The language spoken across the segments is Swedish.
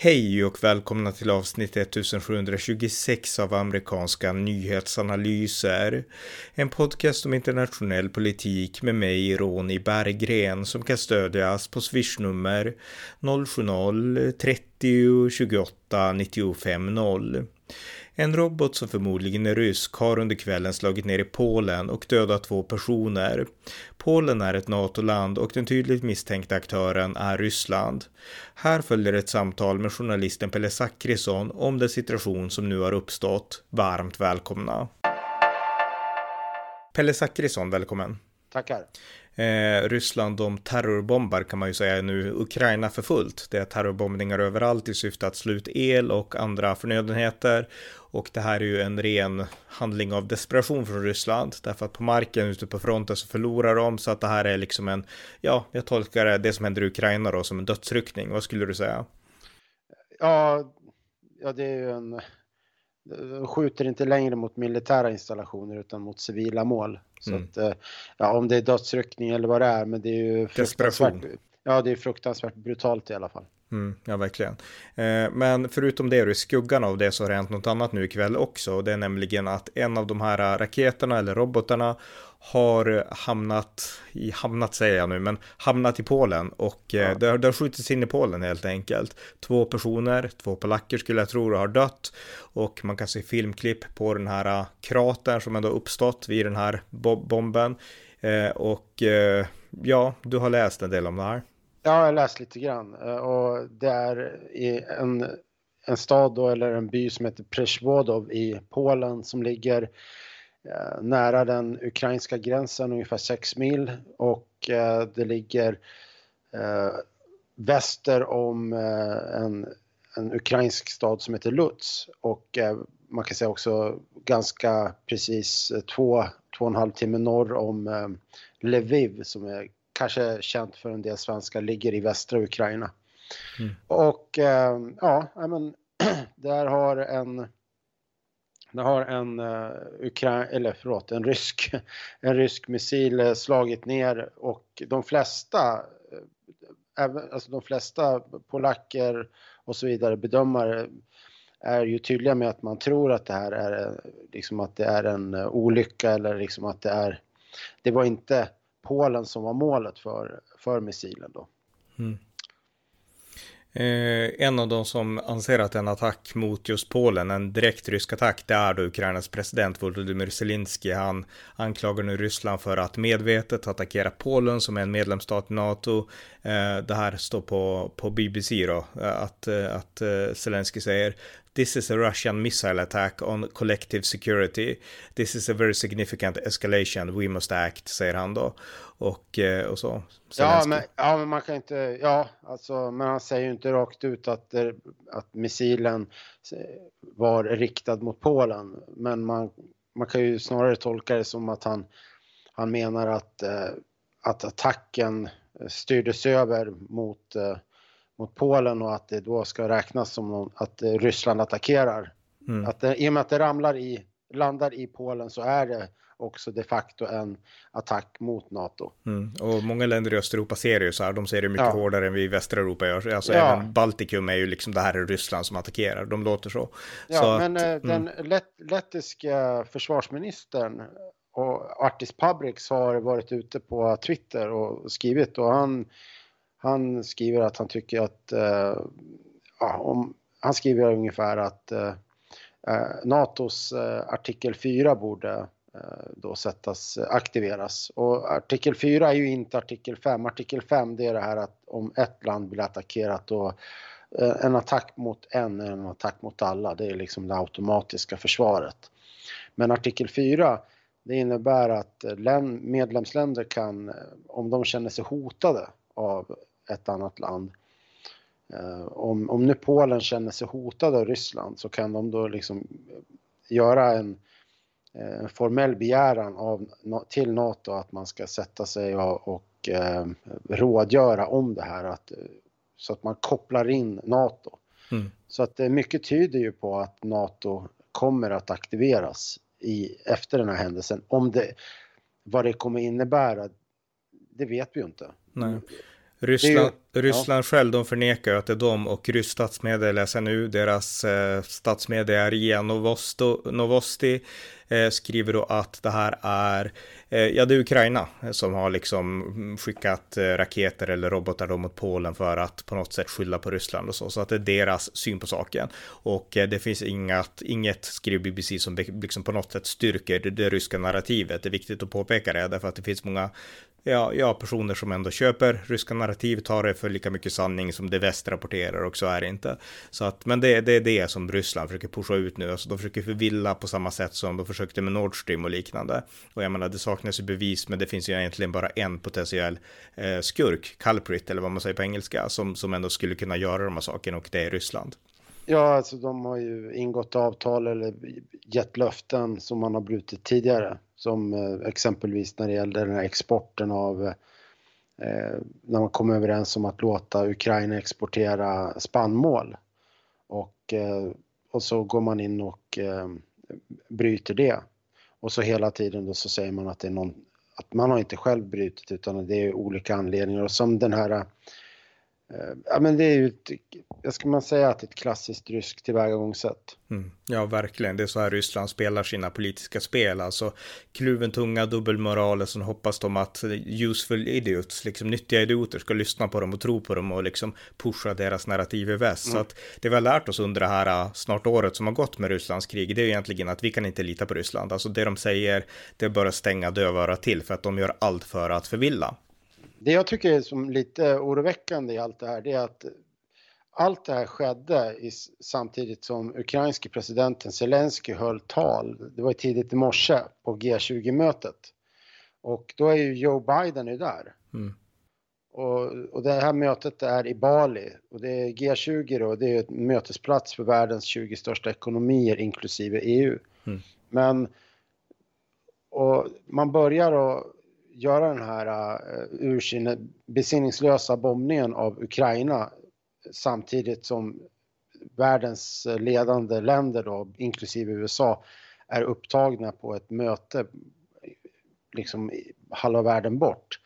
Hej och välkomna till avsnitt 1726 av amerikanska nyhetsanalyser. En podcast om internationell politik med mig, Ronny Berggren, som kan stödjas på swishnummer 070-30 28 95 0. En robot som förmodligen är rysk har under kvällen slagit ner i Polen och dödat två personer. Polen är ett NATO-land och den tydligt misstänkta aktören är Ryssland. Här följer ett samtal med journalisten Pelle Zackrisson om den situation som nu har uppstått. Varmt välkomna! Pelle Zackrisson, välkommen! Tackar! Eh, Ryssland de terrorbombar kan man ju säga nu Ukraina för fullt. Det är terrorbombningar överallt i syfte att slå ut el och andra förnödenheter. Och det här är ju en ren handling av desperation från Ryssland. Därför att på marken ute på fronten så förlorar de. Så att det här är liksom en, ja, jag tolkar det, det som händer i Ukraina då som en dödsryckning. Vad skulle du säga? Ja, ja det är ju en skjuter inte längre mot militära installationer utan mot civila mål. Så mm. att, eh, ja, om det är dödsryckning eller vad det är, men det är ju fruktansvärt. Ja, det är fruktansvärt brutalt i alla fall. Mm, ja, verkligen. Eh, men förutom det, och i skuggan av det så har det hänt något annat nu ikväll också. Och det är nämligen att en av de här raketerna eller robotarna har hamnat, i, hamnat säger jag nu, men hamnat i Polen och eh, ja. det, har, det har skjutits in i Polen helt enkelt. Två personer, två polacker skulle jag tro, har dött och man kan se filmklipp på den här kratern som ändå uppstått vid den här bomben. Eh, och ja, du har läst en del om det här. Ja, jag har läst lite grann. Eh, och det är i en, en stad då, eller en by som heter Przewodów i Polen som ligger eh, nära den ukrainska gränsen, ungefär 6 mil. Och eh, det ligger väster om en, en ukrainsk stad som heter Lutz. Och man kan säga också ganska precis två, två och en halv timme norr om Lviv som är kanske känt för en del svenskar, ligger i västra Ukraina. Mm. Och ja, men där har en det har en, uh, Ukra eller förlåt, en, rysk, en rysk missil uh, slagit ner och de flesta, uh, även, alltså de flesta polacker och så vidare bedömare är ju tydliga med att man tror att det här är liksom att det är en olycka eller liksom att det är, det var inte Polen som var målet för, för missilen då. Mm. Eh, en av de som anser att en attack mot just Polen, en direkt rysk attack, det är då Ukrainas president Volodymyr Zelensky. Han anklagar nu Ryssland för att medvetet attackera Polen som är en medlemsstat i NATO. Eh, det här står på, på BBC då, att, att eh, Zelensky säger This is a Russian missile attack on collective security. This is a very significant escalation. We must act, säger han då. Och, eh, och så. Ja men, ja, men man kan inte, ja, alltså, men han säger ju inte rakt ut att, att missilen var riktad mot Polen. Men man, man kan ju snarare tolka det som att han, han menar att, eh, att attacken styrdes över mot eh, mot Polen och att det då ska räknas som någon, att eh, Ryssland attackerar. Mm. Att det, I och med att det ramlar i, landar i Polen så är det också de facto en attack mot NATO. Mm. Och många länder i Östeuropa ser det ju så här, de ser det mycket ja. hårdare än vi i västra Europa gör. Alltså ja. även Baltikum är ju liksom, det här är Ryssland som attackerar, de låter så. Ja, så men att, eh, den mm. lett, lettiska försvarsministern och Artis Pabriks har varit ute på Twitter och skrivit och han han skriver att han tycker att, eh, ja, om, han skriver ungefär att eh, eh NATOs eh, artikel 4 borde eh, då sättas, aktiveras. Och artikel 4 är ju inte artikel 5. Artikel 5 det är det här att om ett land blir attackerat då en attack mot en är en attack mot alla. Det är liksom det automatiska försvaret. Men artikel 4 det innebär att medlemsländer kan, om de känner sig hotade av ett annat land. Eh, om, om nu Polen känner sig hotad av Ryssland så kan de då liksom göra en, en eh, formell begäran av, till NATO att man ska sätta sig och, och eh, rådgöra om det här att, så att man kopplar in NATO. Mm. Så att mycket tyder ju på att NATO kommer att aktiveras i, efter den här händelsen. Om det, vad det kommer innebära, det vet vi ju inte. Nej. Ryssland, ju, Ryssland ja. själv, de förnekar ju att det är de och rysk statsmedia, SNU, deras eh, statsmedia RIA Novosto, Novosti, eh, skriver då att det här är, eh, ja det är Ukraina som har liksom skickat eh, raketer eller robotar då mot Polen för att på något sätt skylla på Ryssland och så, så att det är deras syn på saken. Och eh, det finns inget, inget, skriver BBC, som liksom på något sätt styrker det, det ryska narrativet. Det är viktigt att påpeka det, därför att det finns många ja, ja, personer som ändå köper ryska narrativ tar det för lika mycket sanning som det väst rapporterar och så är det inte. Så att, men det, det är det som Ryssland försöker pusha ut nu, alltså de försöker förvilla på samma sätt som de försökte med Nord Stream och liknande. Och jag menar, det saknas ju bevis, men det finns ju egentligen bara en potentiell eh, skurk, culprit eller vad man säger på engelska, som, som ändå skulle kunna göra de här sakerna och det är Ryssland. Ja, alltså de har ju ingått avtal eller gett löften som man har brutit tidigare. Som eh, exempelvis när det gällde den här exporten av eh, när man kom överens om att låta Ukraina exportera spannmål. Och, eh, och så går man in och eh, bryter det. Och så hela tiden då så säger man att det är någon, att man har inte själv brutit utan det är olika anledningar. Och som den här Eh, ja, men det är ju ett, jag ska man säga att ett klassiskt ryskt tillvägagångssätt. Mm. Ja, verkligen. Det är så här Ryssland spelar sina politiska spel. Alltså kluven tunga, dubbelmoral, och så hoppas de att useful idiots, liksom nyttiga idioter, ska lyssna på dem och tro på dem och liksom pusha deras narrativ i väst. Mm. Så att det vi har lärt oss under det här äh, snart året som har gått med Rysslands krig, det är egentligen att vi kan inte lita på Ryssland. Alltså det de säger, det är bara stänga dövöra till för att de gör allt för att förvilla. Det jag tycker är som lite oroväckande i allt det här, det är att allt det här skedde i, samtidigt som ukrainske presidenten Zelensky höll tal. Det var tidigt i morse på G20-mötet. Och då är ju Joe Biden ju där. Mm. Och, och, det här mötet är i Bali och det är G20 då, det är ett mötesplats för världens 20 största ekonomier inklusive EU. Mm. Men och man börjar att göra den här äh, uh, ur sin besinningslösa bombningen av Ukraina samtidigt som världens ledande länder då, inklusive USA, är upptagna på ett möte liksom halva världen bort.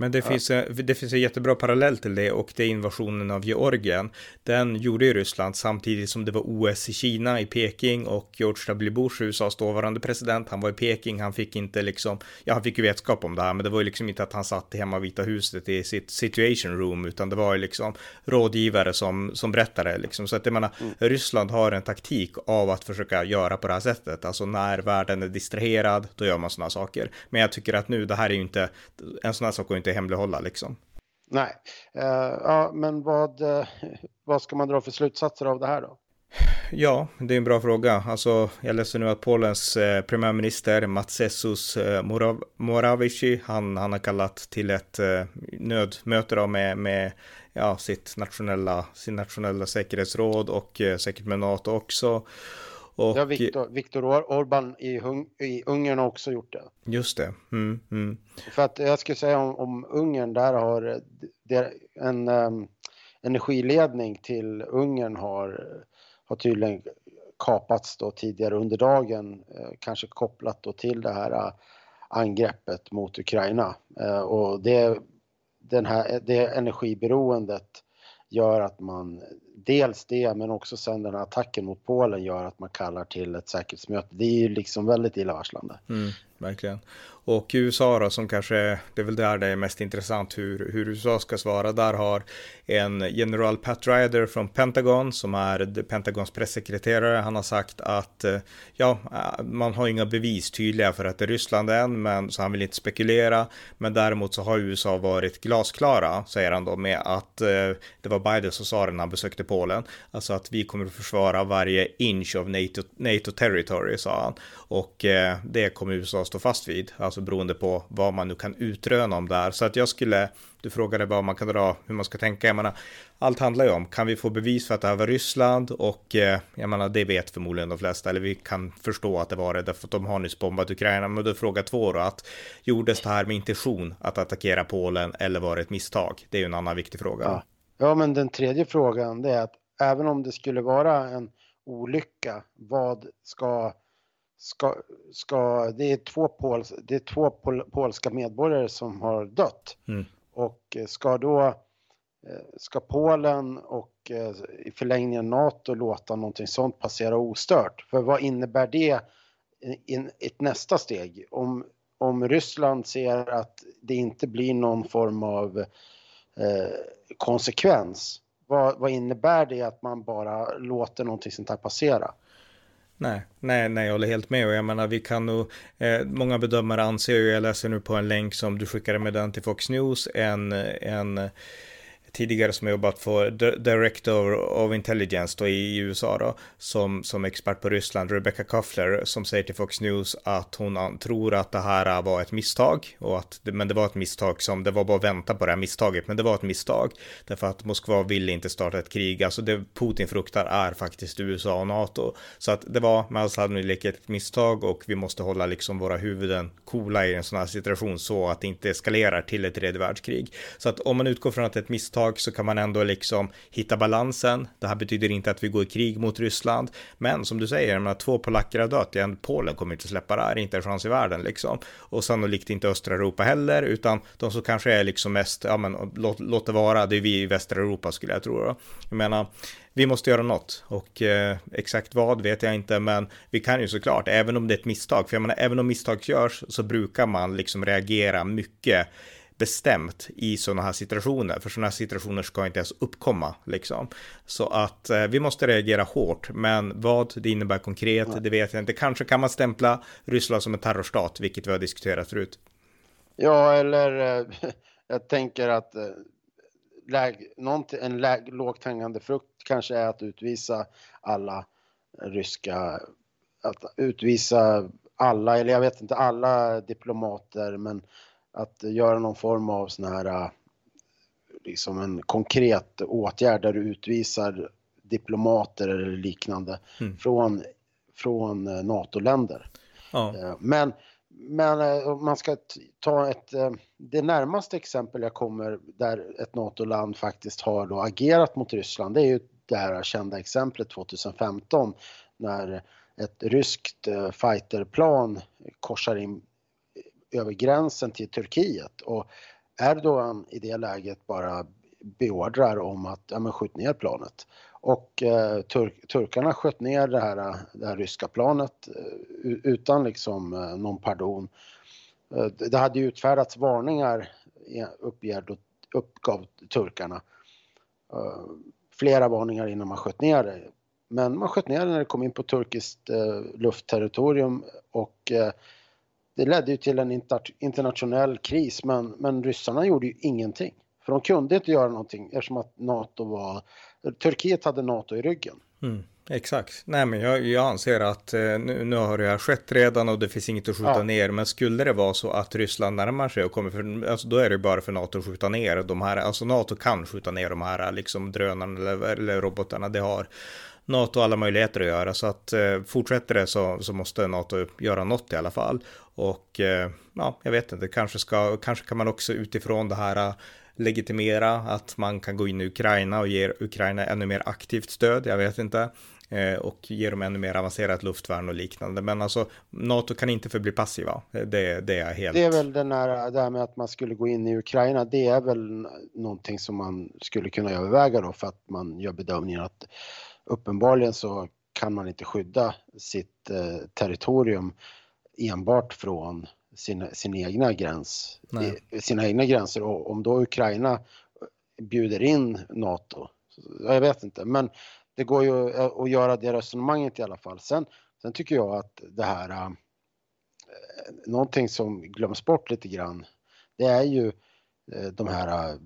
Men det, finns, det finns en jättebra parallell till det och det är invasionen av Georgien. Den gjorde ju Ryssland samtidigt som det var OS i Kina i Peking och George W. Bush, USAs dåvarande president, han var i Peking, han fick inte liksom, ja han fick ju vetskap om det här, men det var ju liksom inte att han satt hemma i Vita huset i sitt situation room, utan det var ju liksom rådgivare som, som berättade liksom. Så att jag menar, mm. Ryssland har en taktik av att försöka göra på det här sättet, alltså när världen är distraherad, då gör man sådana saker. Men jag tycker att nu, det här är ju inte, en sån här sak går inte inte hemlighålla liksom. Nej, uh, ja, men vad, uh, vad ska man dra för slutsatser av det här då? Ja, det är en bra fråga. Alltså, jag läser nu att Polens eh, premiärminister Matsesus eh, Morav Morawiecki, han, han har kallat till ett eh, nödmöte då med, med ja, sitt nationella, sin nationella säkerhetsråd och eh, säkert med NATO också. Och, ja, Viktor, Viktor Orban i, Hung, i Ungern har också gjort det. Just det. Mm, mm. För att jag skulle säga om, om Ungern, där har en um, energiledning till Ungern har, har tydligen kapats då tidigare under dagen, eh, kanske kopplat då till det här uh, angreppet mot Ukraina. Uh, och det, den här, det energiberoendet gör att man dels det men också sen den här attacken mot Polen gör att man kallar till ett säkerhetsmöte. Det är ju liksom väldigt illavarslande. Mm, verkligen. Och USA då, som kanske, det är väl där det är mest intressant hur, hur USA ska svara. Där har en general Pat Ryder från Pentagon, som är Pentagons pressekreterare, han har sagt att eh, ja, eh, man har inga bevis tydliga för att det är Ryssland än, men så han vill inte spekulera. Men däremot så har USA varit glasklara, säger han då, med att eh, det var Biden som sa det när han besökte Polen, alltså att vi kommer att försvara varje inch av NATO, NATO territory, sa han. Och eh, det kommer USA stå fast vid, alltså beroende på vad man nu kan utröna om det här. Så att jag skulle, du frågade vad man kan dra, hur man ska tänka, jag menar, allt handlar ju om, kan vi få bevis för att det här var Ryssland? Och eh, jag menar, det vet förmodligen de flesta, eller vi kan förstå att det var det, därför att de har nyss bombat Ukraina. Men då är fråga två då, att gjordes det här med intention att attackera Polen, eller var det ett misstag? Det är ju en annan viktig fråga. Ja, ja men den tredje frågan, det är att även om det skulle vara en olycka, vad ska ska, ska, det är två, pols, det är två pol, polska medborgare som har dött. Mm. och ska då ska Polen och i förlängningen NATO låta någonting sånt passera ostört? För vad innebär det i ett nästa steg? Om, om Ryssland ser att det inte blir någon form av eh, konsekvens, vad, vad, innebär det att man bara låter någonting sånt här passera? Nej, nej, nej, jag håller helt med. Och jag menar vi kan nog, eh, många bedömare anser ju, jag läser nu på en länk som du skickade med den till Fox News, en, en tidigare som jobbat för Director of Intelligence då i USA då, som, som expert på Ryssland, Rebecca Kuffler, som säger till Fox News att hon tror att det här var ett misstag och att, men det var ett misstag som, det var bara att vänta på det här misstaget, men det var ett misstag därför att Moskva ville inte starta ett krig, alltså det Putin fruktar är faktiskt USA och NATO, så att det var med all sannolikhet ett misstag och vi måste hålla liksom våra huvuden coola i en sån här situation så att det inte eskalerar till ett tredje världskrig. Så att om man utgår från att ett misstag misstag så kan man ändå liksom hitta balansen. Det här betyder inte att vi går i krig mot Ryssland, men som du säger, menar, två polacker har dött, igen, Polen kommer inte släppa det här, inte en chans i världen liksom. Och sannolikt inte östra Europa heller, utan de som kanske är liksom mest, ja men låt, låt det vara, det är vi i västra Europa skulle jag tro. Då. Jag menar, vi måste göra något och eh, exakt vad vet jag inte, men vi kan ju såklart, även om det är ett misstag, för jag menar, även om misstag görs så brukar man liksom reagera mycket bestämt i sådana här situationer, för sådana här situationer ska inte ens uppkomma liksom. Så att eh, vi måste reagera hårt, men vad det innebär konkret, ja. det vet jag inte. Kanske kan man stämpla Ryssland som en terrorstat, vilket vi har diskuterat förut. Ja, eller eh, jag tänker att eh, läg, en läg, lågt hängande frukt kanske är att utvisa alla ryska, att utvisa alla, eller jag vet inte alla diplomater, men att göra någon form av sån här äh, liksom en konkret åtgärd där du utvisar diplomater eller liknande mm. från, från äh, NATO-länder. Ja. Äh, men, men om man ska ta ett, det närmaste exempel jag kommer där ett NATO-land faktiskt har då agerat mot Ryssland, det är ju det här kända exemplet 2015 när ett ryskt fighterplan korsar in över gränsen till Turkiet och Erdogan i det läget bara beordrar om att ja, men skjut ner planet. Och eh, tur turkarna sköt ner det här, det här ryska planet eh, utan liksom eh, någon pardon. Eh, det hade ju utfärdats varningar, uppger, uppgav turkarna. Eh, flera varningar innan man sköt ner det. Men man sköt ner det när det kom in på turkiskt eh, luftterritorium och eh, det ledde ju till en inter internationell kris men, men ryssarna gjorde ju ingenting. För de kunde inte göra någonting eftersom att NATO var, Turkiet hade NATO i ryggen. Mm, exakt. Nej men jag, jag anser att eh, nu, nu, har det här skett redan och det finns inget att skjuta ja. ner. Men skulle det vara så att Ryssland närmar sig och kommer för, alltså då är det bara för NATO att skjuta ner de här, alltså NATO kan skjuta ner de här liksom drönarna eller, eller robotarna det har. NATO alla möjligheter att göra så att eh, fortsätter det så, så måste NATO göra något i alla fall. Och eh, ja, jag vet inte, kanske, ska, kanske kan man också utifrån det här eh, legitimera att man kan gå in i Ukraina och ge Ukraina ännu mer aktivt stöd, jag vet inte. Eh, och ge dem ännu mer avancerat luftvärn och liknande. Men alltså, NATO kan inte förbli passiva. Det, det är helt... Det är väl den här, det här med att man skulle gå in i Ukraina, det är väl någonting som man skulle kunna överväga då för att man gör bedömningen att uppenbarligen så kan man inte skydda sitt eh, territorium enbart från sina, sin egna gräns, sina egna gränser. Och om då Ukraina bjuder in NATO, jag vet inte, men det går ju att göra det resonemanget i alla fall. Sen, sen tycker jag att det här, äh, någonting som glöms bort lite grann, det är ju äh, de här äh,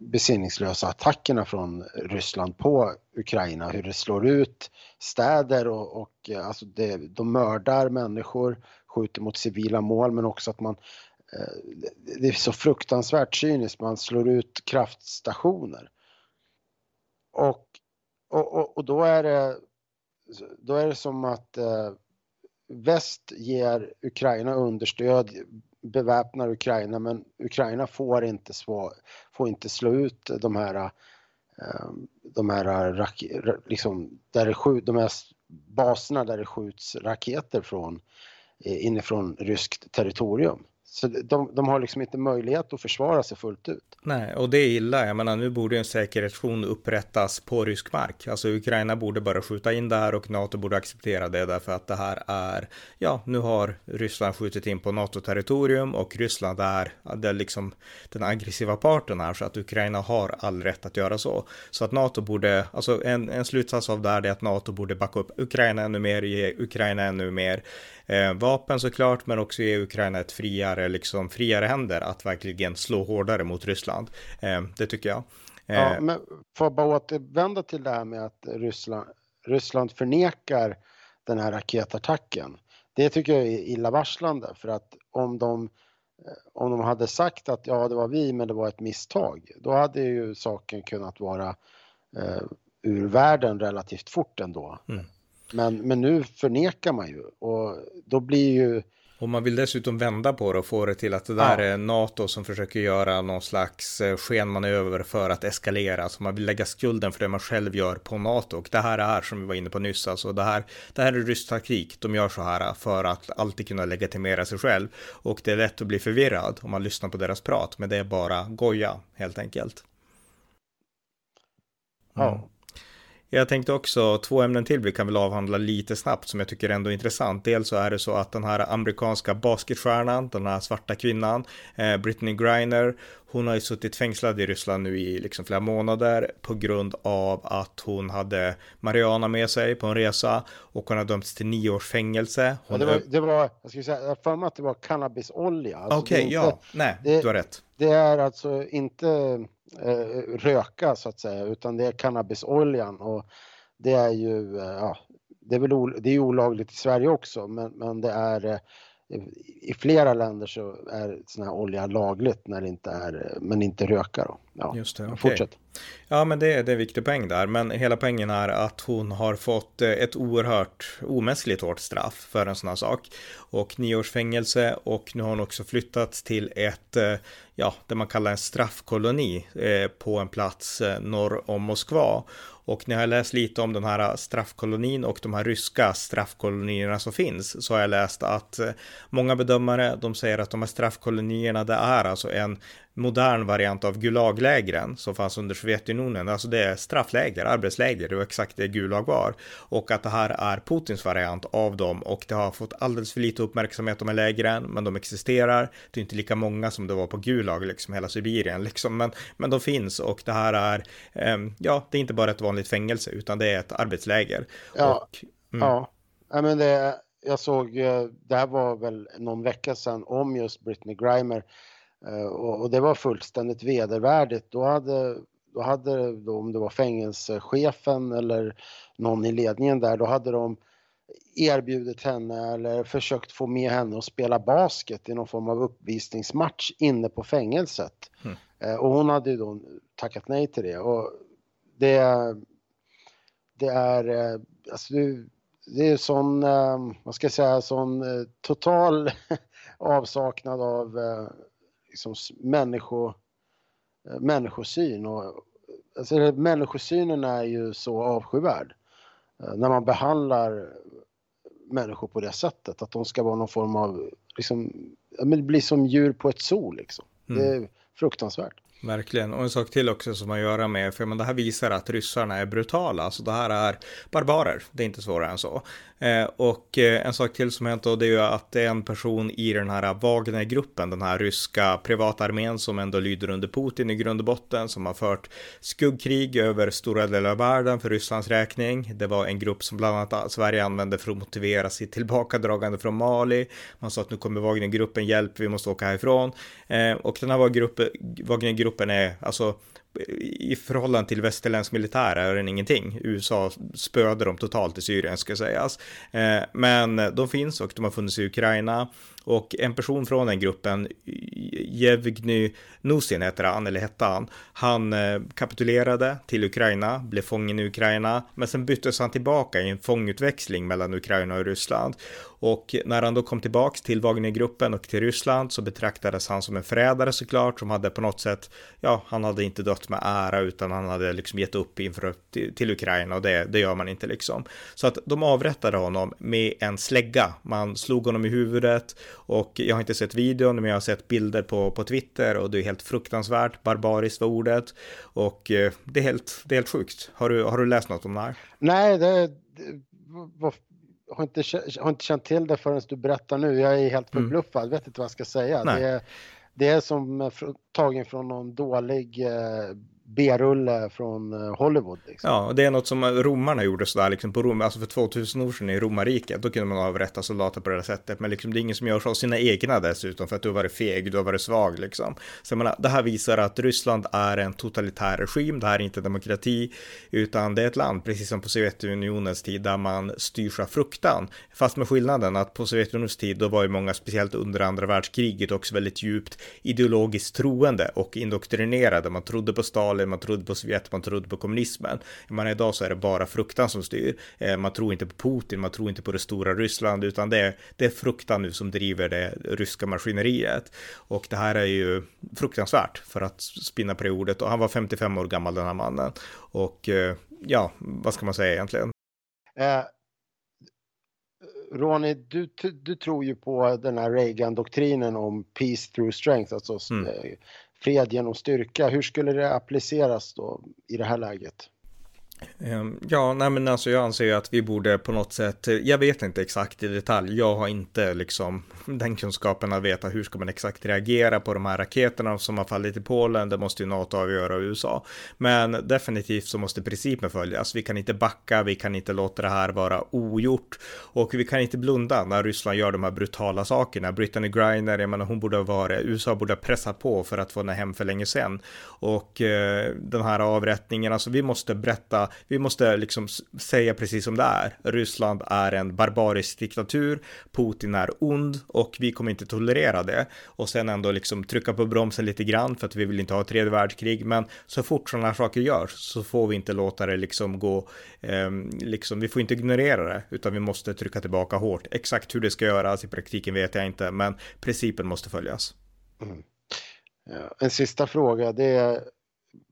besinningslösa attackerna från Ryssland på Ukraina, hur det slår ut städer och, och eh, alltså det, de mördar människor, skjuter mot civila mål men också att man eh, det är så fruktansvärt cyniskt, man slår ut kraftstationer. Och, och, och då är det då är det som att eh, väst ger Ukraina understöd beväpnar Ukraina men Ukraina får inte, svå, får inte slå ut de här ehm, de här, liksom, där det skjut, de här baserna där det skjuts raketer från eh, inifrån ryskt territorium så de, de har liksom inte möjlighet att försvara sig fullt ut. Nej, och det är illa. Jag menar, nu borde en säkerhetszon upprättas på rysk mark. Alltså Ukraina borde bara skjuta in det här och NATO borde acceptera det därför att det här är, ja, nu har Ryssland skjutit in på NATO-territorium och Ryssland är, det är liksom den aggressiva parten här så att Ukraina har all rätt att göra så. Så att NATO borde, alltså en, en slutsats av det här är att NATO borde backa upp Ukraina ännu mer, ge Ukraina ännu mer eh, vapen såklart, men också ge Ukraina ett friare, liksom friare händer att verkligen slå hårdare mot Ryssland. Eh, det tycker jag. Eh, ja, men får jag bara återvända till det här med att Ryssland, Ryssland förnekar den här raketattacken. Det tycker jag är illavarslande för att om de eh, om de hade sagt att ja, det var vi, men det var ett misstag, då hade ju saken kunnat vara eh, ur världen relativt fort ändå. Mm. Men, men nu förnekar man ju och då blir ju... Och man vill dessutom vända på det och få det till att det där ja. är NATO som försöker göra någon slags eh, skenmanöver för att eskalera. Så man vill lägga skulden för det man själv gör på NATO. Och det här är som vi var inne på nyss, alltså det här, det här är rysk taktik. De gör så här för att alltid kunna legitimera sig själv. Och det är lätt att bli förvirrad om man lyssnar på deras prat, men det är bara goja helt enkelt. Mm. Ja. Jag tänkte också två ämnen till vi kan väl avhandla lite snabbt som jag tycker ändå är intressant. Dels så är det så att den här amerikanska basketstjärnan, den här svarta kvinnan, eh, Britney Griner, hon har ju suttit fängslad i Ryssland nu i liksom flera månader på grund av att hon hade Mariana med sig på en resa och hon har dömts till nio års fängelse. Ja, det, var, det var, jag skulle säga, för mig att det var cannabisolja. Alltså Okej, okay, ja, nej, det, du har rätt. Det är alltså inte eh, röka så att säga, utan det är cannabisoljan. Och det är ju, eh, ja, det är väl det är olagligt i Sverige också, men, men det är eh, i flera länder så är sån här olja lagligt när det inte är, men inte röka då. Ja, Just det, okay. Fortsätt. Ja, men det, det är en viktig poäng där. Men hela poängen är att hon har fått eh, ett oerhört omänskligt hårt straff för en sån här sak. Och nio års fängelse och nu har hon också flyttat till ett, eh, ja, det man kallar en straffkoloni eh, på en plats norr om Moskva. Och när jag läst lite om den här straffkolonin och de här ryska straffkolonierna som finns så har jag läst att eh, många bedömare de säger att de här straffkolonierna det är alltså en modern variant av Gulaglägren som fanns under Sovjetunionen. Alltså det är straffläger, arbetsläger, det var exakt det Gulag var. Och att det här är Putins variant av dem och det har fått alldeles för lite uppmärksamhet de här lägren, men de existerar. Det är inte lika många som det var på Gulag, liksom hela Sibirien, liksom, men, men de finns och det här är, um, ja, det är inte bara ett vanligt fängelse utan det är ett arbetsläger. Ja, och, mm. ja. ja men det, jag såg, eh, det här var väl någon vecka sedan om just Britney Grimer Eh, och, det var fullständigt vedervärdigt. Då hade, då hade då, om det var fängelsechefen eller någon i ledningen där, då hade de erbjudit henne eller försökt få med henne att spela basket i någon form av uppvisningsmatch inne på fängelset. Mm. Och hon hade ju då tackat nej till det. Och det, det är, eh, alltså det är sån, vad ska jag säga, sån total avsaknad av liksom, människo, eh, människosyn. Och, alltså, människosynen är ju så avskyvärd. Eh, när man behandlar människor på det sättet, att de ska vara någon form av, liksom, blir som djur på ett zoo liksom. Mm. Det är fruktansvärt. Verkligen, och en sak till också som har att göra med, för men det här visar att ryssarna är brutala, alltså det här är barbarer, det är inte svårare än så. Eh, och eh, en sak till som hänt då, det är ju att det är en person i den här Wagnergruppen, den här ryska privatarmén som ändå lyder under Putin i grund och botten, som har fört skuggkrig över stora delar av världen för Rysslands räkning. Det var en grupp som bland annat Sverige använde för att motivera sitt tillbakadragande från Mali. Man sa att nu kommer Wagnergruppen hjälp, vi måste åka härifrån. Eh, och den här Wagnergruppen gruppen är, alltså i förhållande till västerländsk militär är den ingenting. USA spöder dem totalt i Syrien ska sägas. Eh, men de finns och de har funnits i Ukraina. Och en person från den gruppen, Jevgny Nusin heter han, eller hette han, han eh, kapitulerade till Ukraina, blev fången i Ukraina, men sen byttes han tillbaka i en fångutväxling mellan Ukraina och Ryssland. Och när han då kom tillbaks till Wagnergruppen och till Ryssland så betraktades han som en förrädare såklart, som hade på något sätt, ja, han hade inte dött dött med ära utan han hade liksom gett upp inför till, till Ukraina och det, det gör man inte liksom. Så att de avrättade honom med en slägga. Man slog honom i huvudet och jag har inte sett videon men jag har sett bilder på, på Twitter och det är helt fruktansvärt, barbariskt var ordet och eh, det är helt, det är helt sjukt. Har du, har du läst något om det här? Nej, det, det var, har, inte, har inte känt till det förrän du berättar nu. Jag är helt mm. förbluffad, mm. vet inte vad jag ska säga. Det är, det är som tagen från någon dålig eh, B-rulle från eh, Hollywood. Liksom. Ja, och det är något som eh, romarna gjorde sådär liksom på Rom, alltså för 2000 år sedan i romarriket, då kunde man avrätta soldater på det sättet, men liksom det är ingen som gör så av sina egna dessutom, för att du har varit feg, du har varit svag liksom. Så jag menar, det här visar att Ryssland är en totalitär regim, det här är inte demokrati, utan det är ett land, precis som på Sovjetunionens tid, där man styrs av fruktan. Fast med skillnaden att på Sovjetunionens tid, då var ju många, speciellt under andra världskriget, också väldigt djupt ideologiskt troende och indoktrinerade. Man trodde på Stalin man trodde på Sovjet, man trodde på kommunismen. Men idag så är det bara fruktan som styr. Eh, man tror inte på Putin, man tror inte på det stora Ryssland, utan det är, det är fruktan nu som driver det ryska maskineriet. Och det här är ju fruktansvärt för att spinna på det ordet. Och han var 55 år gammal den här mannen. Och eh, ja, vad ska man säga egentligen? Eh, Ronny, du, du tror ju på den här Reagan-doktrinen om peace through strength, alltså mm. Fred genom styrka. Hur skulle det appliceras då i det här läget? Ehm, ja, nej men alltså jag anser ju att vi borde på något sätt, eh, jag vet inte exakt i detalj, jag har inte liksom den kunskapen att veta hur ska man exakt reagera på de här raketerna som har fallit i Polen, det måste ju NATO avgöra och USA. Men definitivt så måste principen följas, vi kan inte backa, vi kan inte låta det här vara ogjort och vi kan inte blunda när Ryssland gör de här brutala sakerna. Brittany Griner, jag menar hon borde ha varit, USA borde ha pressat på för att få henne hem för länge sedan. Och eh, den här avrättningen, alltså vi måste berätta vi måste liksom säga precis som det är. Ryssland är en barbarisk diktatur, Putin är ond och vi kommer inte tolerera det. Och sen ändå liksom trycka på bromsen lite grann för att vi vill inte ha ett tredje världskrig. Men så fort sådana här saker görs så får vi inte låta det liksom gå, eh, liksom, vi får inte ignorera det, utan vi måste trycka tillbaka hårt. Exakt hur det ska göras i praktiken vet jag inte, men principen måste följas. Mm. Ja, en sista fråga, det är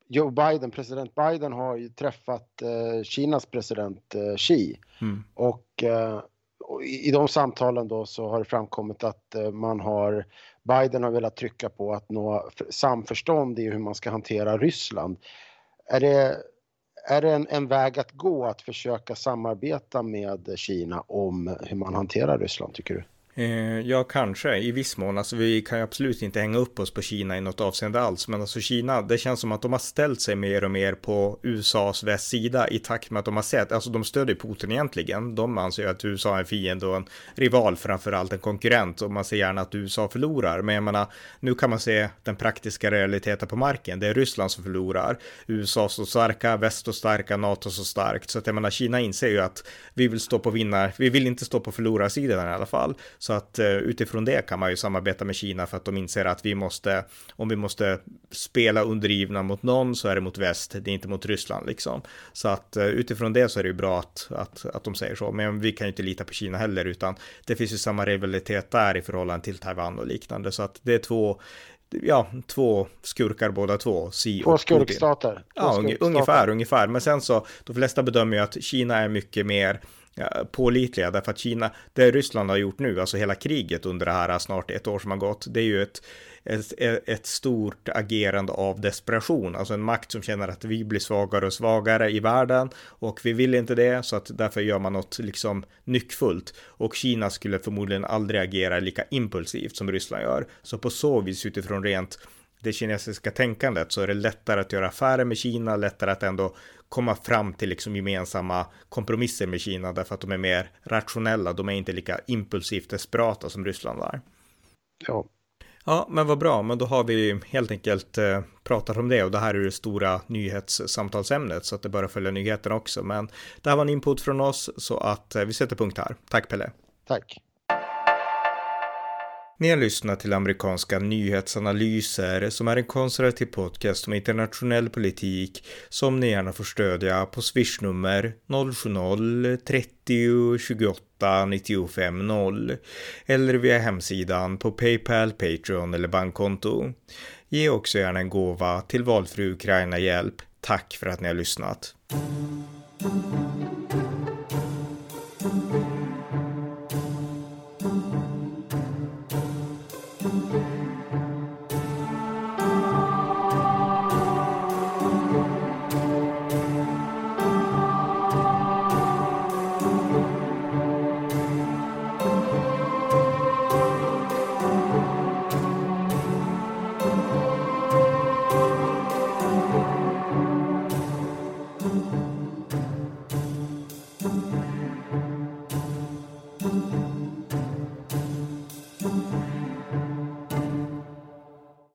Joe Biden, president Biden har ju träffat eh, Kinas president eh, Xi mm. och, eh, och i, i de samtalen då så har det framkommit att eh, man har Biden har velat trycka på att nå samförstånd i hur man ska hantera Ryssland. Är det, är det en, en väg att gå att försöka samarbeta med Kina om hur man hanterar Ryssland tycker du? Eh, ja, kanske i viss mån. Alltså, vi kan ju absolut inte hänga upp oss på Kina i något avseende alls. Men alltså Kina, det känns som att de har ställt sig mer och mer på USAs västsida i takt med att de har sett, alltså de stödjer Putin egentligen. De anser ju att USA är en fiende och en rival, framförallt en konkurrent. Och man ser gärna att USA förlorar. Men jag menar, nu kan man se den praktiska realiteten på marken. Det är Ryssland som förlorar. USA står starka, väst står starka, NATO står starkt. Så att jag menar, Kina inser ju att vi vill stå på vinnar, vi vill inte stå på förlorarsidan i alla fall. Så att eh, utifrån det kan man ju samarbeta med Kina för att de inser att vi måste, om vi måste spela undergivna mot någon så är det mot väst, det är inte mot Ryssland liksom. Så att eh, utifrån det så är det ju bra att, att, att de säger så. Men vi kan ju inte lita på Kina heller, utan det finns ju samma rivalitet där i förhållande till Taiwan och liknande. Så att det är två ja, två skurkar båda två. Si två skurkstater. Ja, skurkstater. ungefär, ungefär. Men sen så, de flesta bedömer ju att Kina är mycket mer pålitliga därför att Kina, det Ryssland har gjort nu, alltså hela kriget under det här snart ett år som har gått, det är ju ett, ett, ett stort agerande av desperation, alltså en makt som känner att vi blir svagare och svagare i världen och vi vill inte det så att därför gör man något liksom nyckfullt och Kina skulle förmodligen aldrig agera lika impulsivt som Ryssland gör. Så på så vis utifrån rent det kinesiska tänkandet så är det lättare att göra affärer med Kina, lättare att ändå komma fram till liksom gemensamma kompromisser med Kina därför att de är mer rationella. De är inte lika impulsivt desperata som Ryssland är. Ja. Ja, men vad bra, men då har vi helt enkelt eh, pratat om det och det här är det stora nyhetssamtalsämnet så att det börjar följa nyheterna också. Men det här var en input från oss så att eh, vi sätter punkt här. Tack Pelle. Tack. Ni har lyssnat till amerikanska nyhetsanalyser som är en konservativ podcast om internationell politik som ni gärna får stödja på swishnummer 070-30 28 95 0 eller via hemsidan på Paypal, Patreon eller bankkonto. Ge också gärna en gåva till valfri Ukraina-hjälp. Tack för att ni har lyssnat.